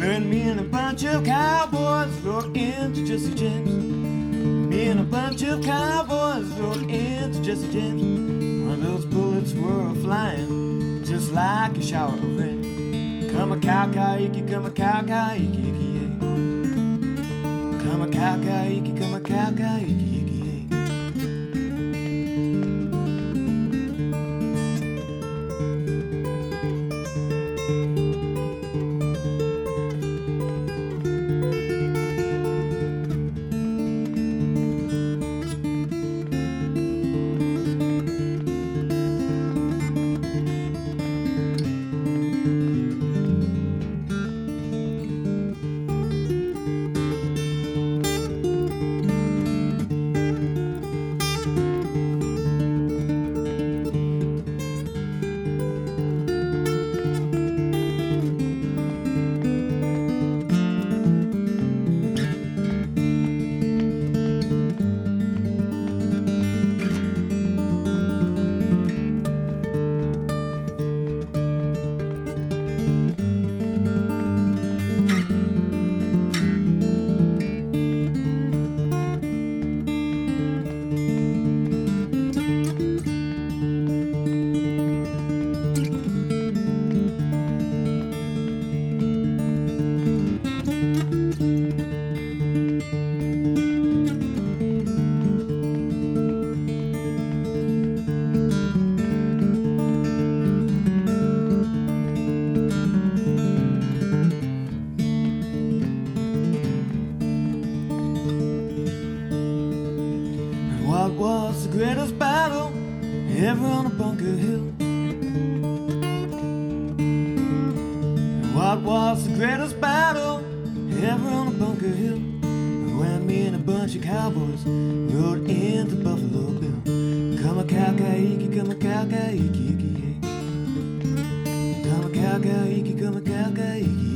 And me and a bunch of cowboys rode into Jesse James. Me and a bunch of cowboys rode into Jesse James. When those bullets were flying, just like a shower of rain. Come a cow cow iki, come a cow cow iki. Come a cow cow iki, come a cow cow iki what was the greatest battle ever on a bunker hill? What was the greatest battle ever on a bunker hill? When me and a bunch of cowboys rode into Buffalo Bill. Come a cow iki, come a cow iki iki. Come a cow iki, come a cow iki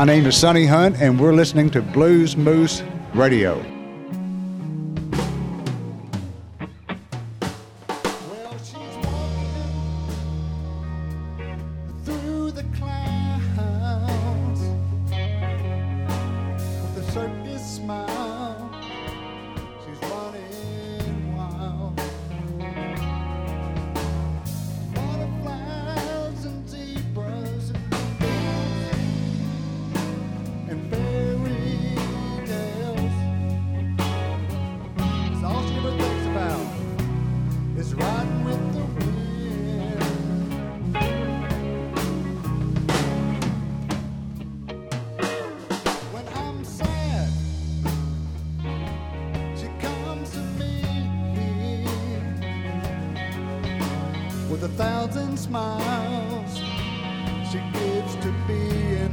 My name is Sonny Hunt, and we're listening to Blues Moose Radio. certain smiles she gives to me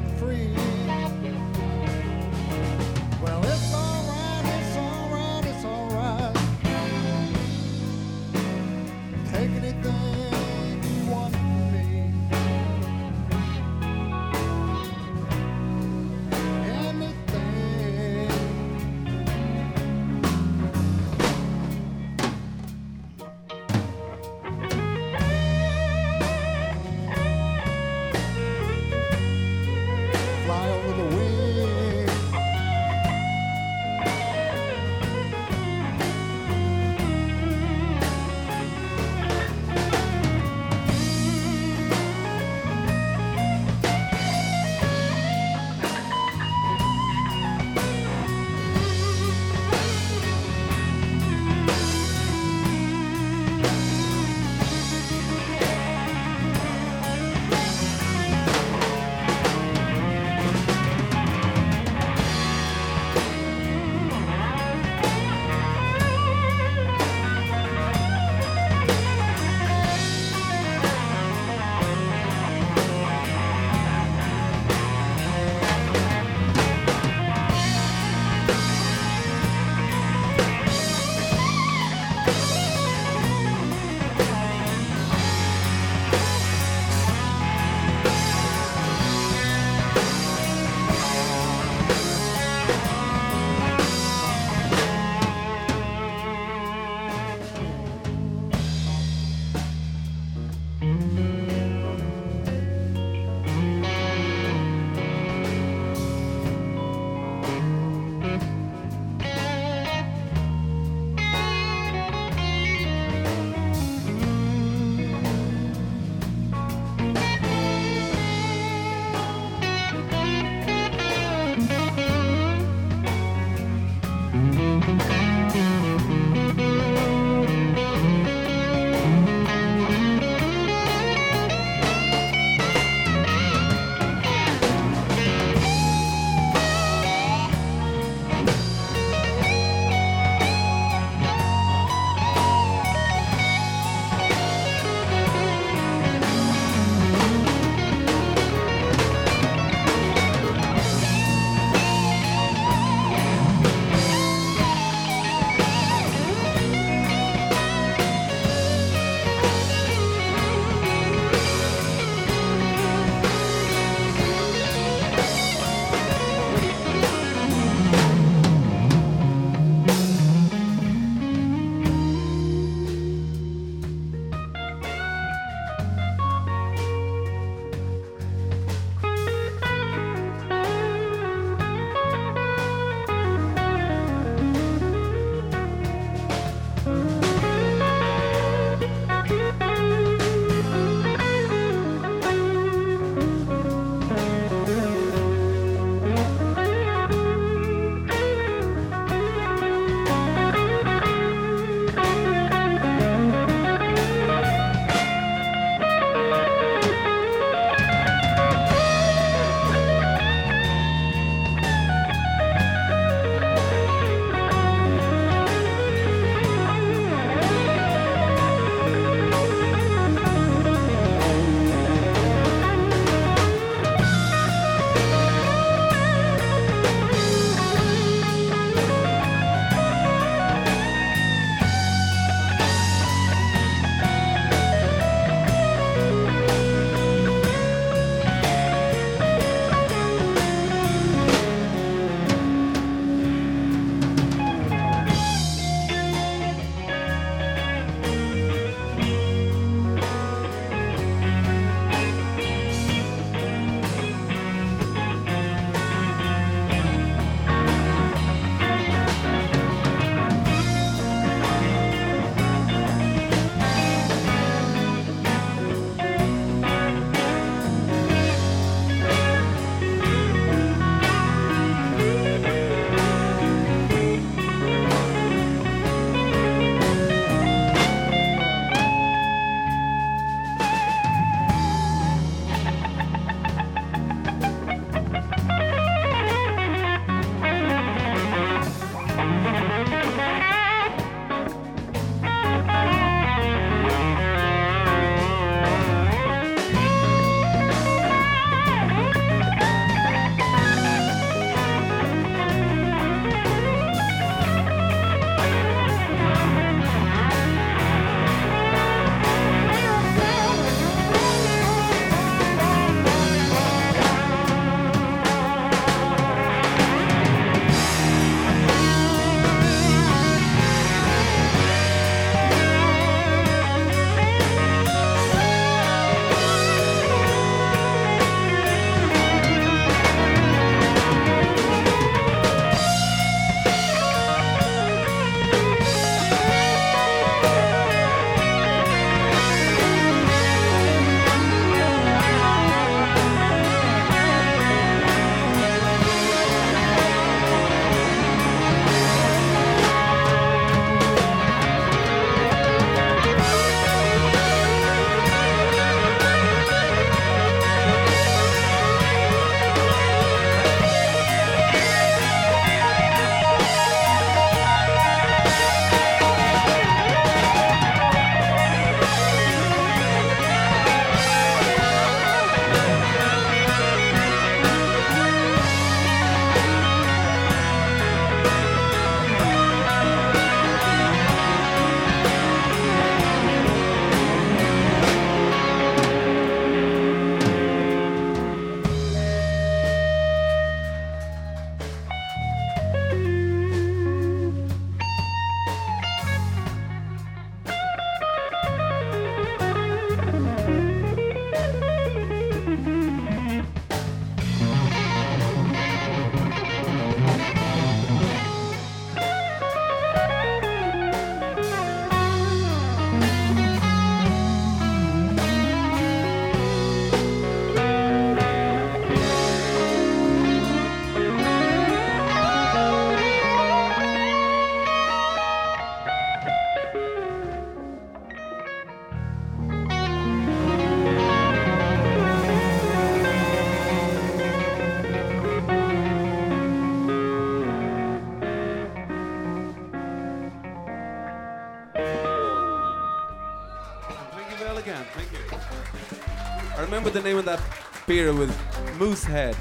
remember the name of that beer with Moosehead.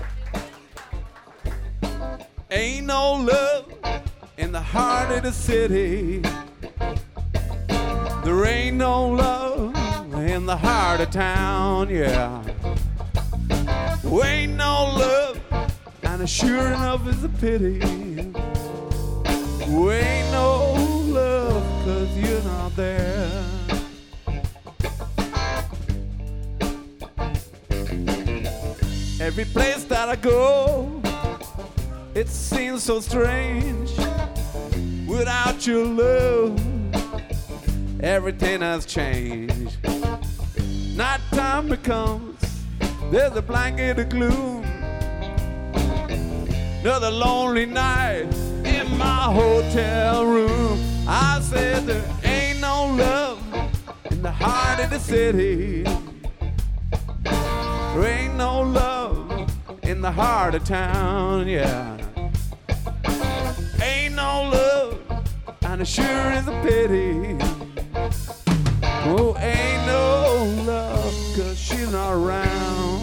Ain't no love in the heart of the city. There ain't no love in the heart of town, yeah. There ain't no love, and sure enough is a pity. There ain't no love, cause you're not there. Every place that I go, it seems so strange without your love. Everything has changed. Night time becomes, there's a blanket of gloom. Another lonely night in my hotel room. I said there ain't no love in the heart of the city. There ain't no love in the heart of town, yeah. Ain't no love, and it sure is a pity. Oh, ain't no love, cause she's not around.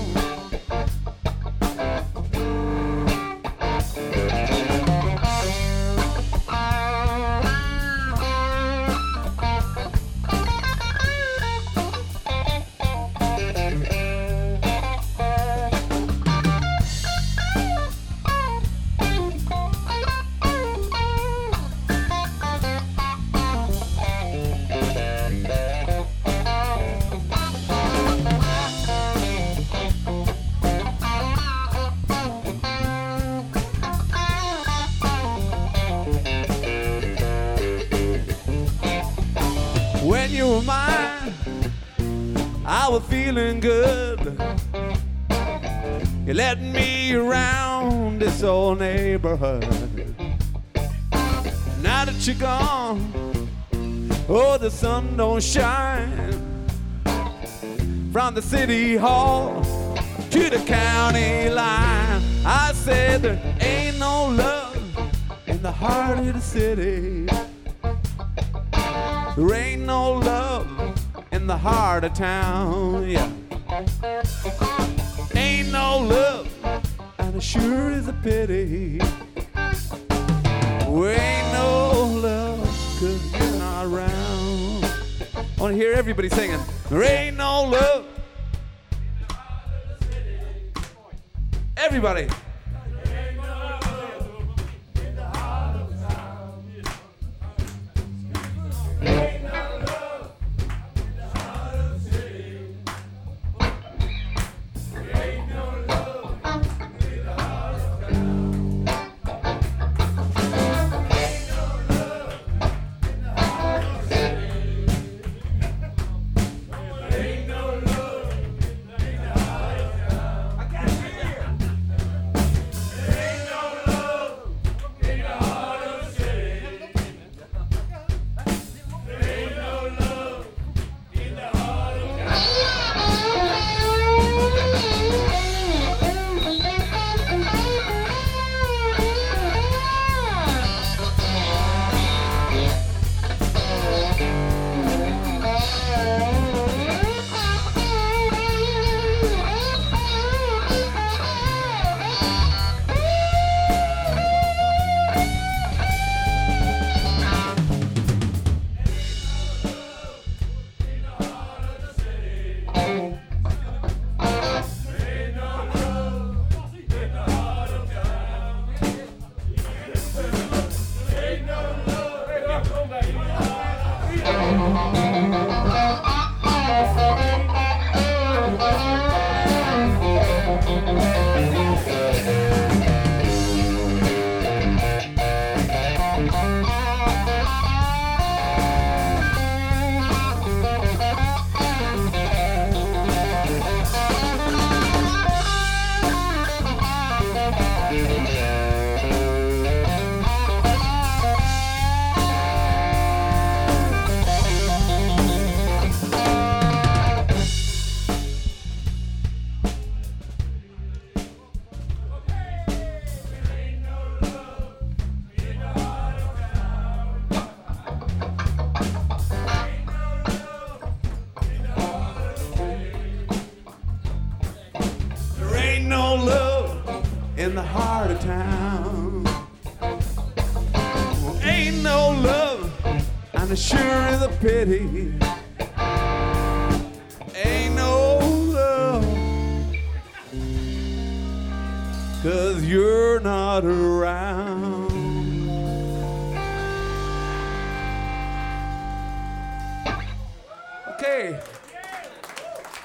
Feeling good. You led me around this old neighborhood. Now that you're gone, oh, the sun don't shine. From the city hall to the county line, I said there ain't no love in the heart of the city. There ain't no love in the heart of town, yeah. Ain't no love, and it sure is a pity. We ain't no love, cause you're not around. I wanna hear everybody singing. There ain't no love. Everybody. Pity. Ain't no love, cause you're not around. Okay.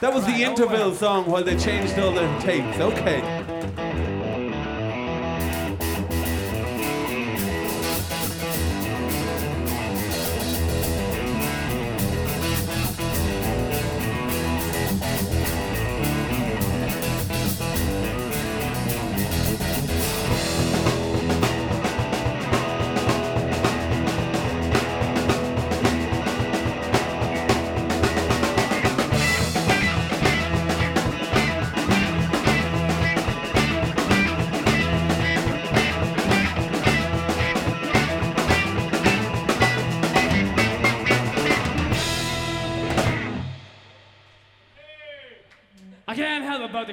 That was the interval song while they changed all their takes. Okay.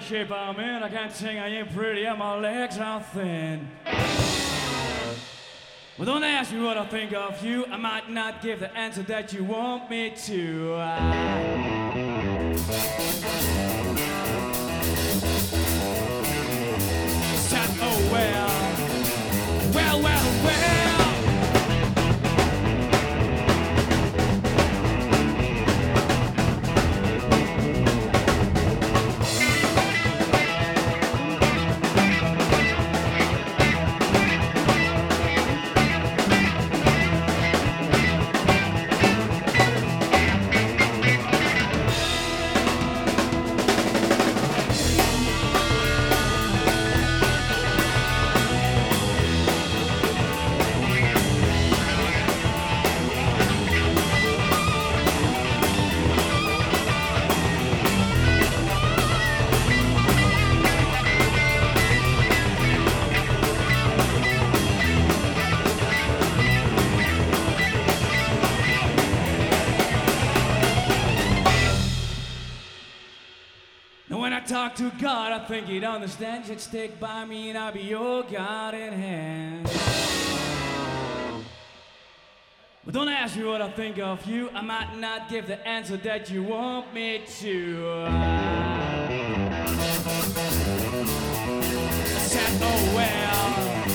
Shape I'm in. I can't sing, I ain't pretty, and my legs are thin. Well, don't ask me what I think of you. I might not give the answer that you want me to. God, I think He'd understand. You'd stick by me and I'd be your guiding hand. But don't ask me what I think of you. I might not give the answer that you want me to. I said, oh well.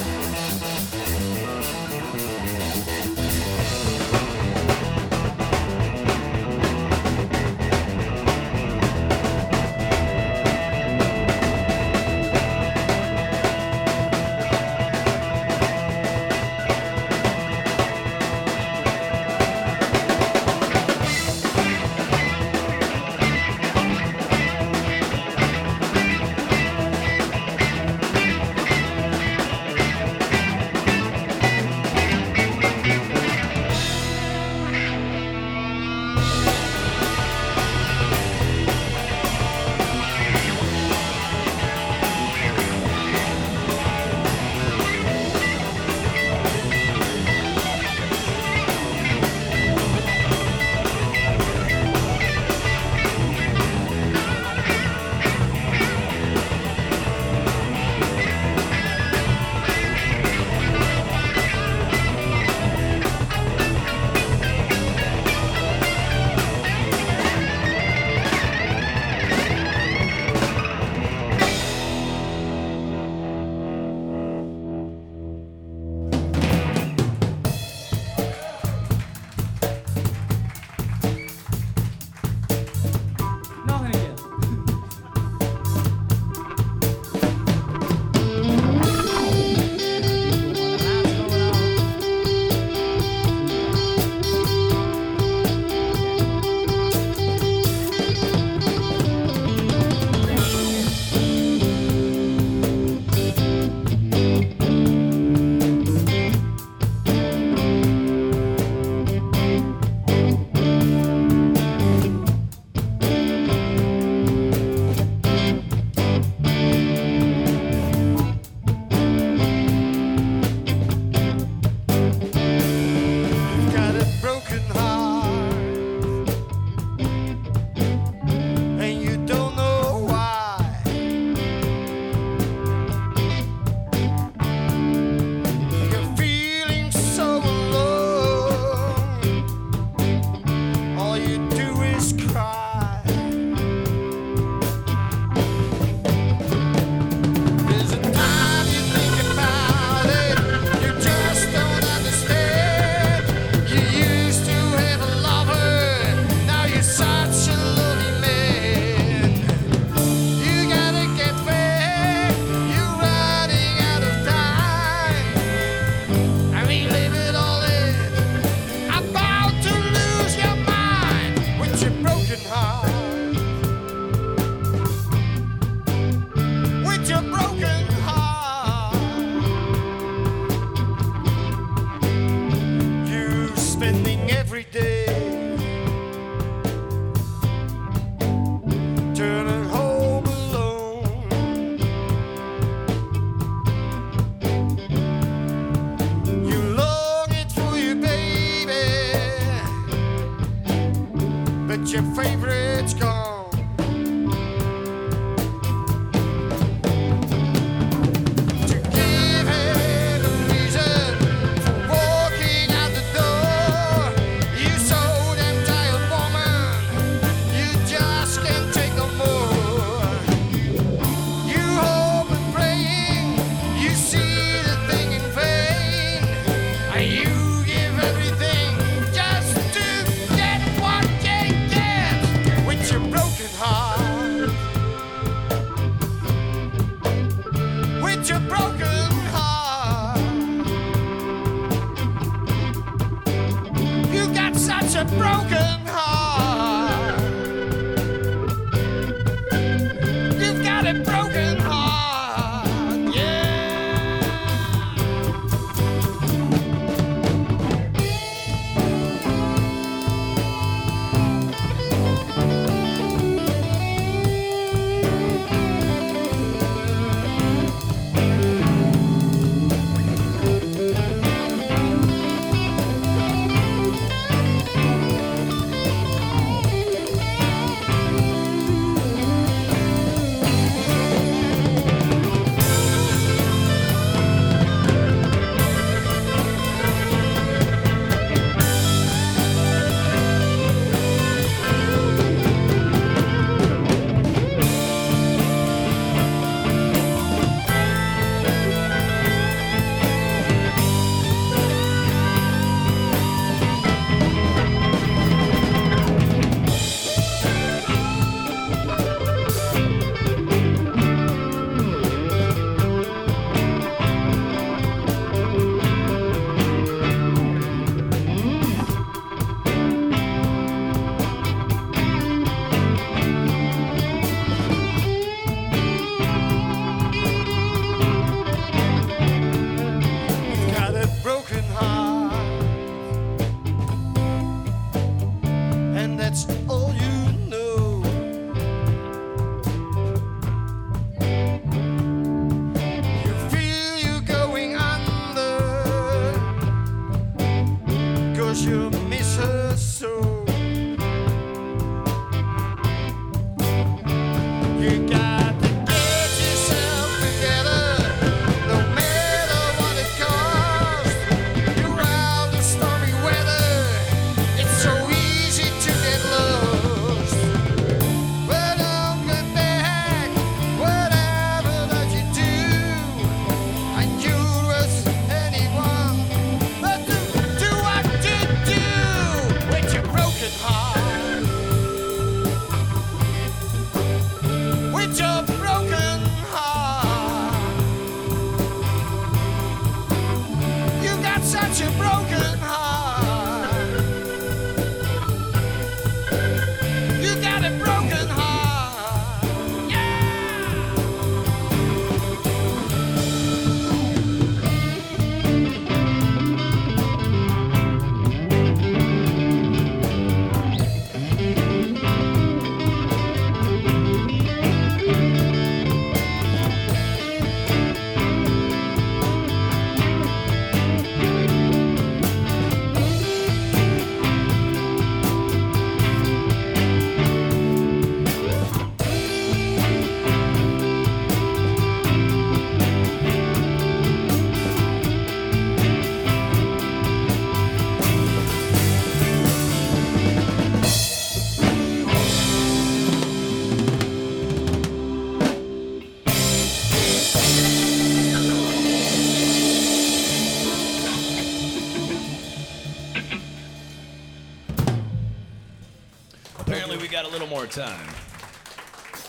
More time.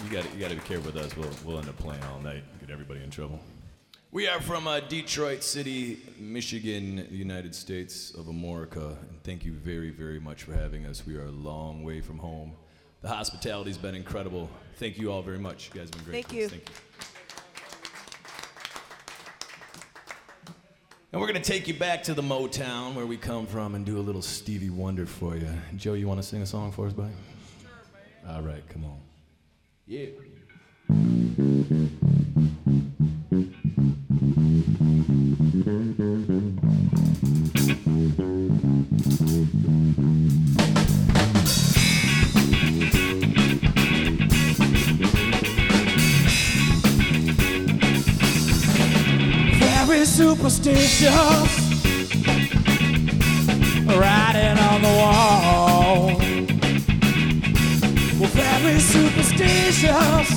You got you got to be careful with us. We'll we'll end up playing all night. Get everybody in trouble. We are from uh, Detroit City, Michigan, United States of America, and thank you very very much for having us. We are a long way from home. The hospitality's been incredible. Thank you all very much. You guys have been great. Thank you. Thank you. And we're going to take you back to the Motown where we come from and do a little Stevie Wonder for you. Joe, you want to sing a song for us, buddy? Sure, All right, come on. Yeah. very superstitious, writing on the wall. very superstitious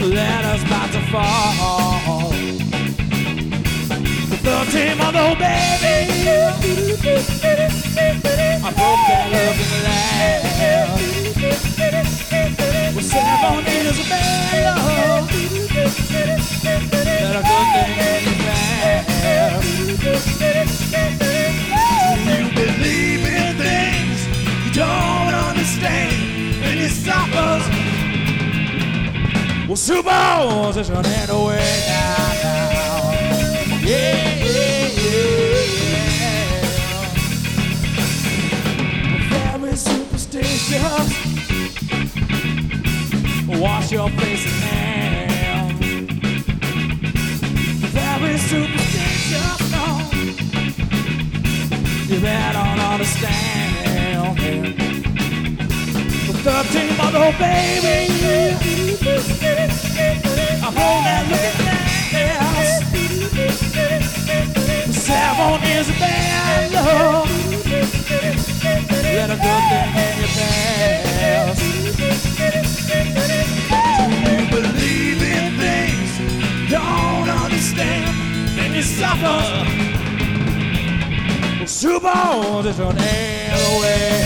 Let us about to fall. The third team of the baby. I broke that love in the last. Well, ceremony is of bad love. That a good thing in the past. thing and you stop us. Well, suppose it's gonna end away now, now. Yeah, yeah, yeah, yeah. Family superstitions. Wash your face and hands. Family superstitions. No. You better understand. Thirteen month old baby. I'm on that looking ass. Seven is a bad love. Let a good thing in your past. You believe in things, don't understand, and you suffer. Super, just an away.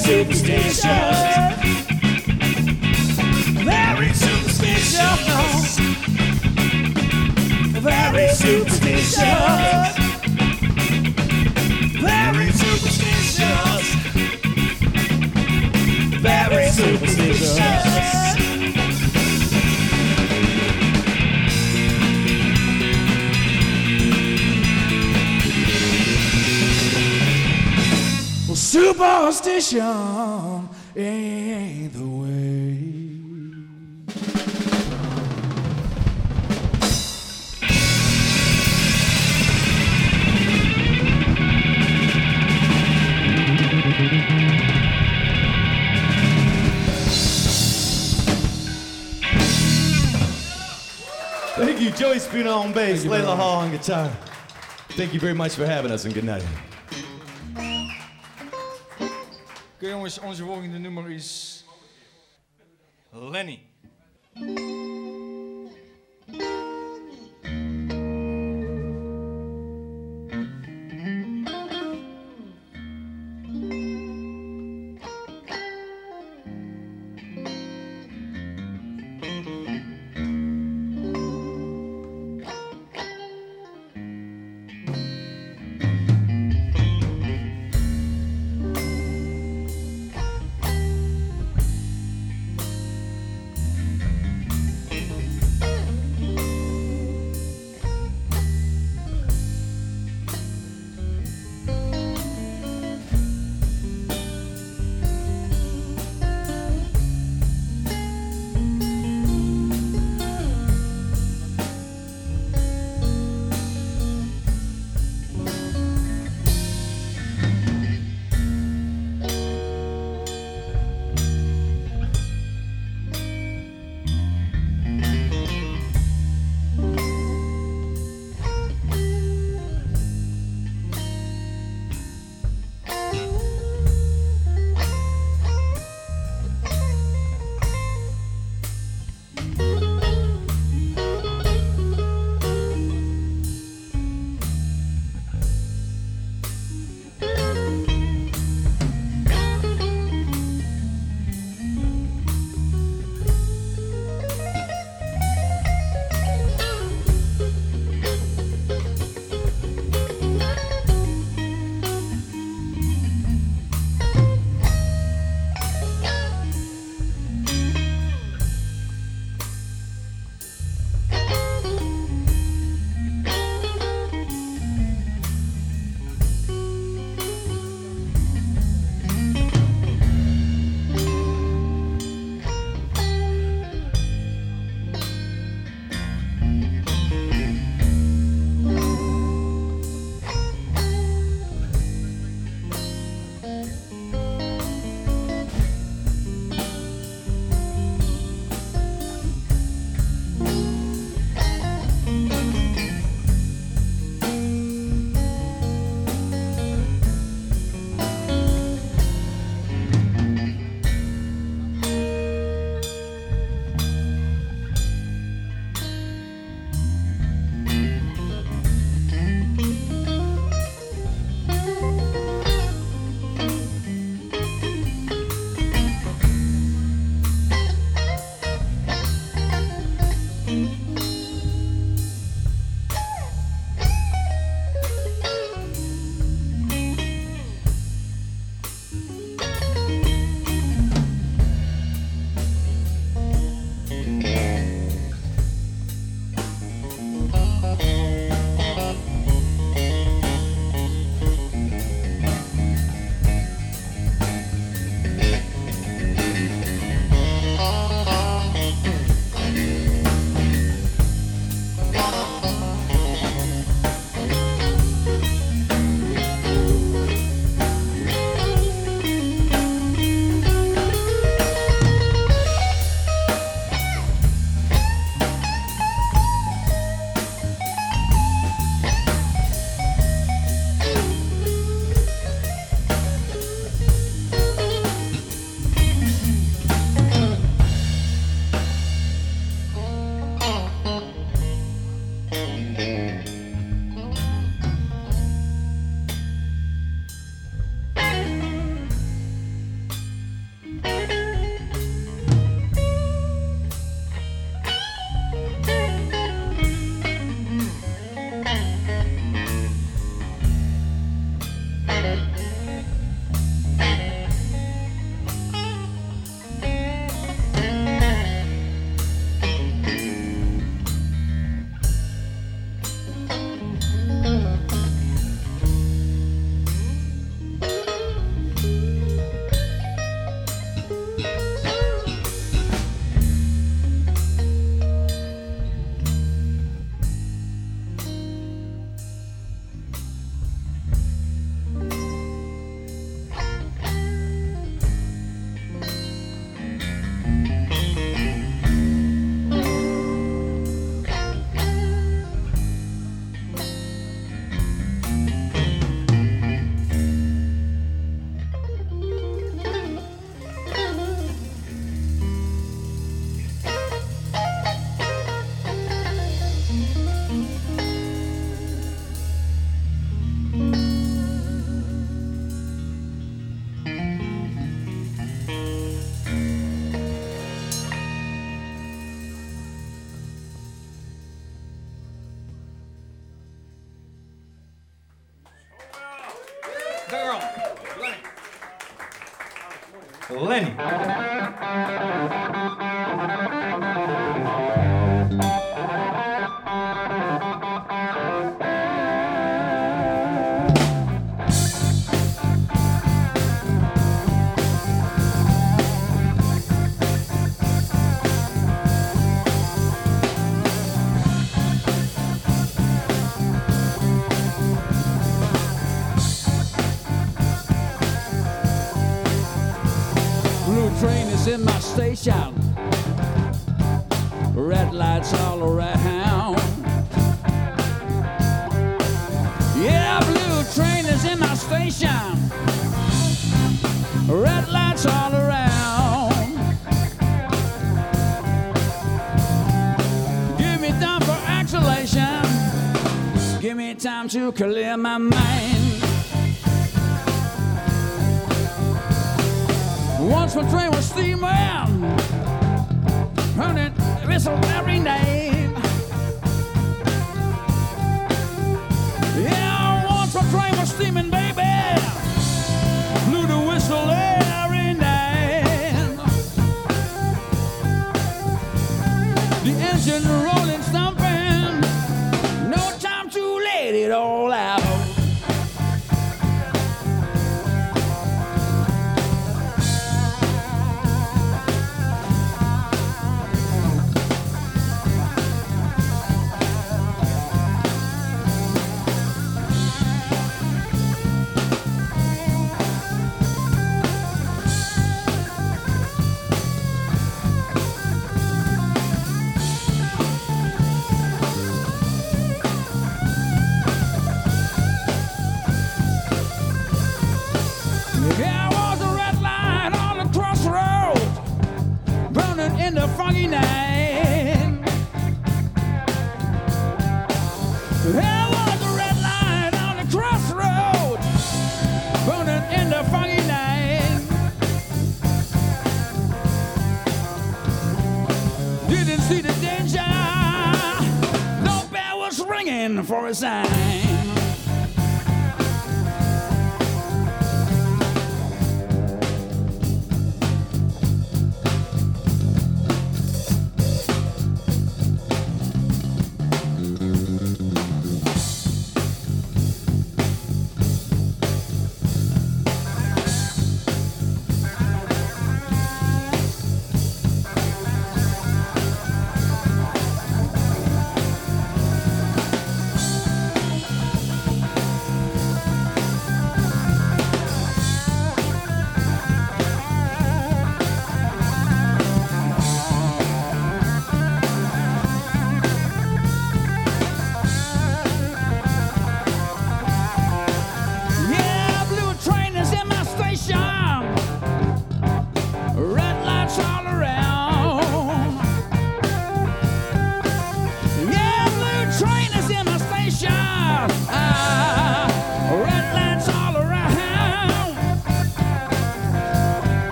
superstitious. Very superstitious. Very superstitious. Very superstitious. Very superstitious. Superstition ain't the way. Thank you, Joey Spina on bass, Layla Hall on guitar. Thank you very much for having us, and good night. Oké jongens, onze volgende nummer is Lenny. time to clear my mind. Once my train was steaming, heard it whistle every night. Yeah, once my train was steaming, baby, blew the whistle every night. The engine. it all hours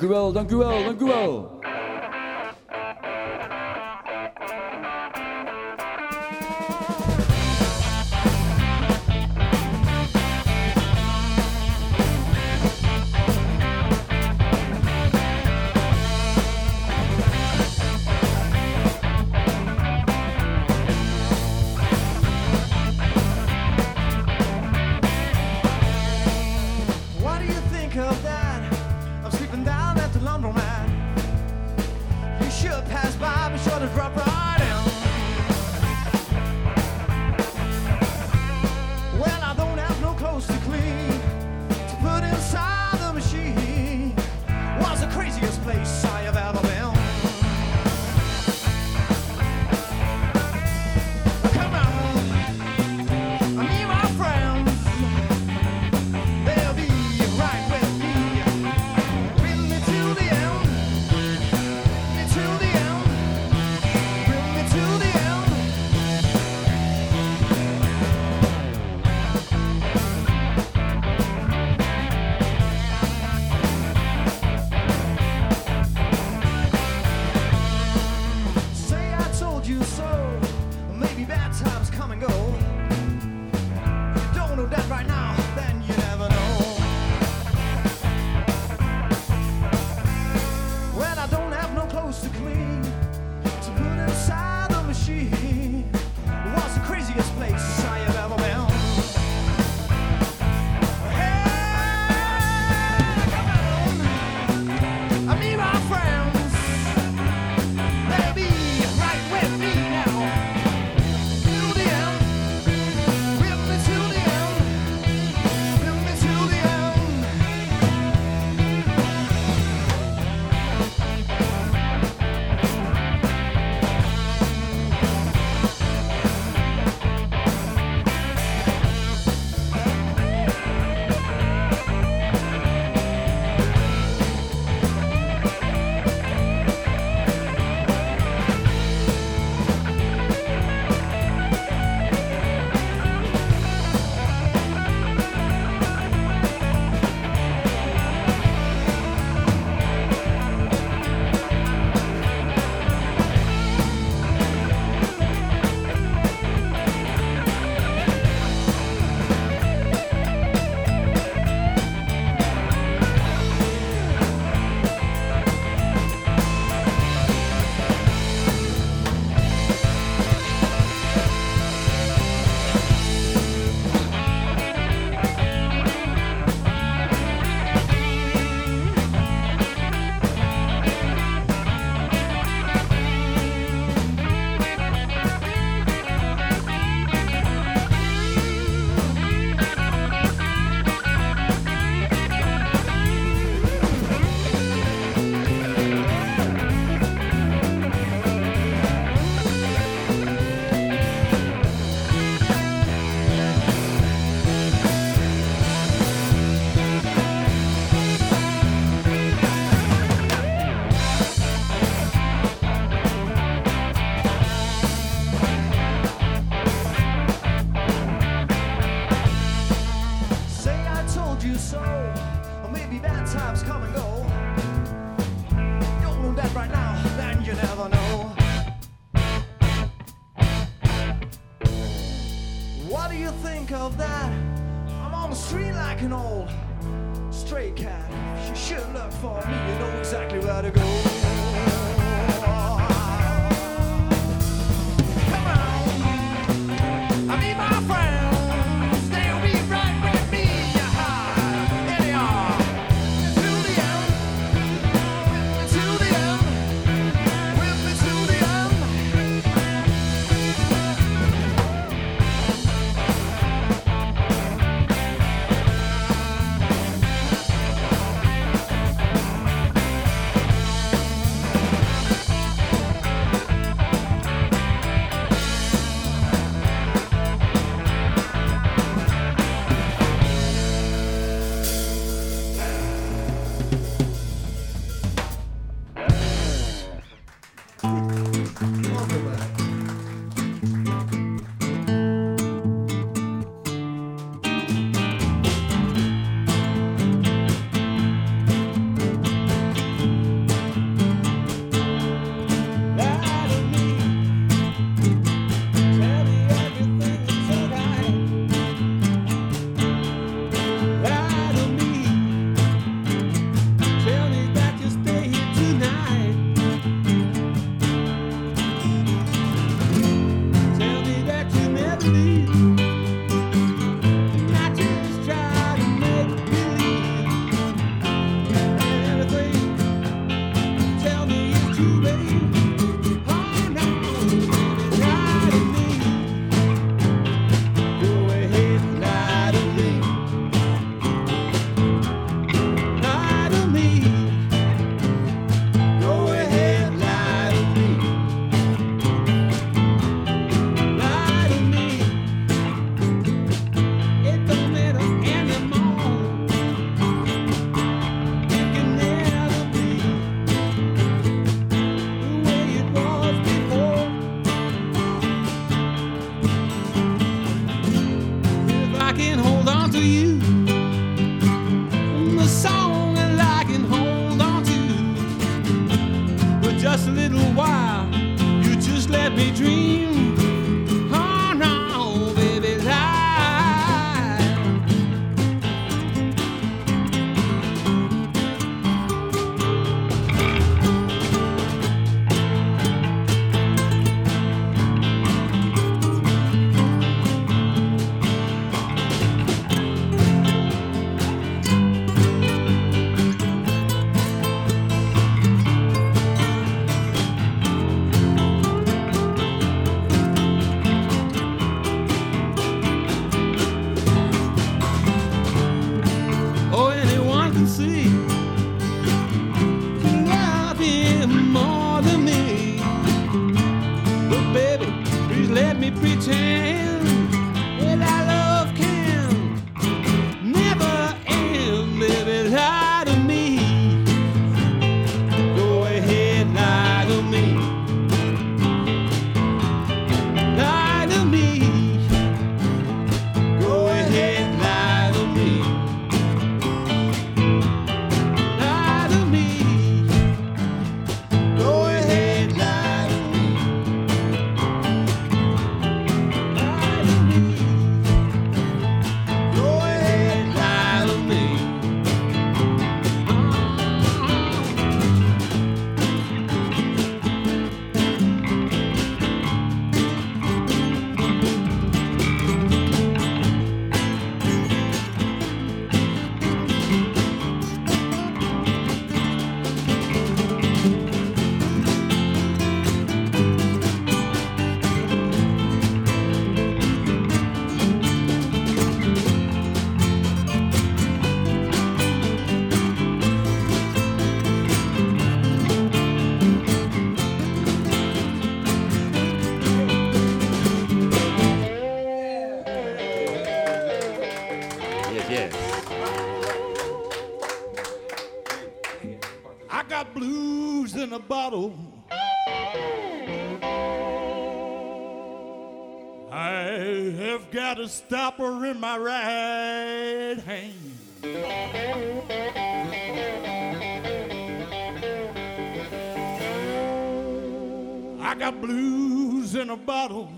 Dank u wel, dank u wel, dank u wel. Stopper in my right hand. I got blues in a bottle.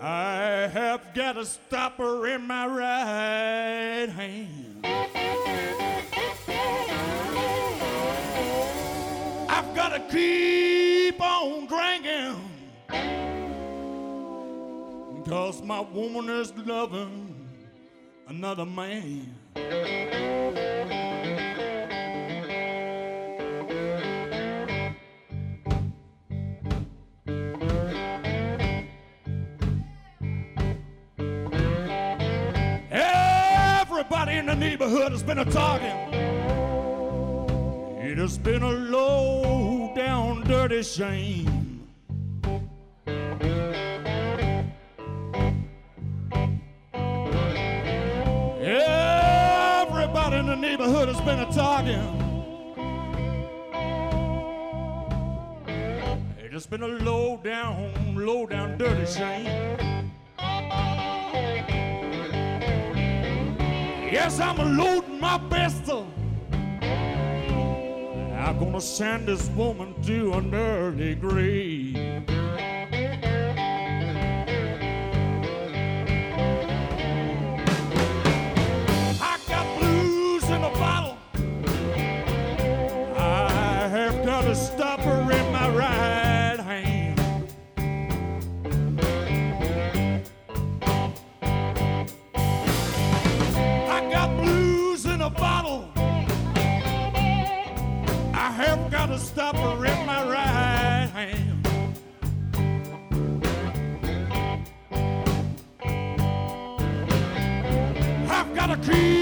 I have got a stopper in my right hand. I've got to keep on. Cause my woman is loving another man. Everybody in the neighborhood has been a talking. It has been a low down dirty shame. Neighborhood has been a target. It has been a low down, low down dirty shame. Yes, I'm loading my pistol. I'm gonna send this woman to an early grave. A stopper in my right hand. I've got to keep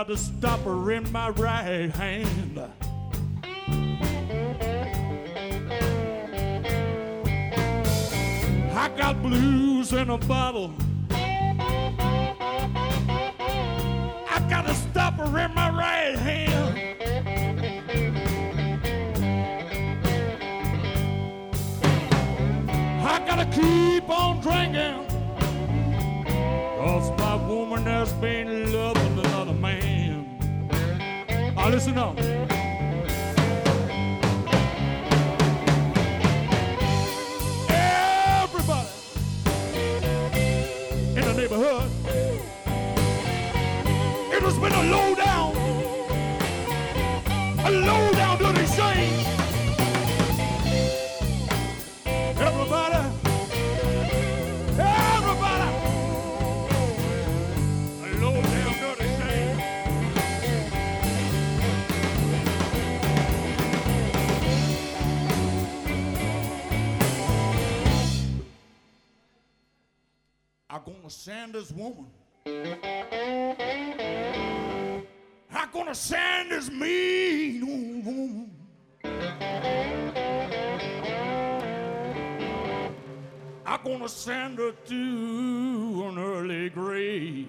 got a stopper in my right hand. I got blues in a bottle. I got a stopper in my right hand. I gotta keep on drinking. Cause my woman has been loving. Listen up. This woman. I'm gonna send this mean woman. I'm gonna send her to an early grave.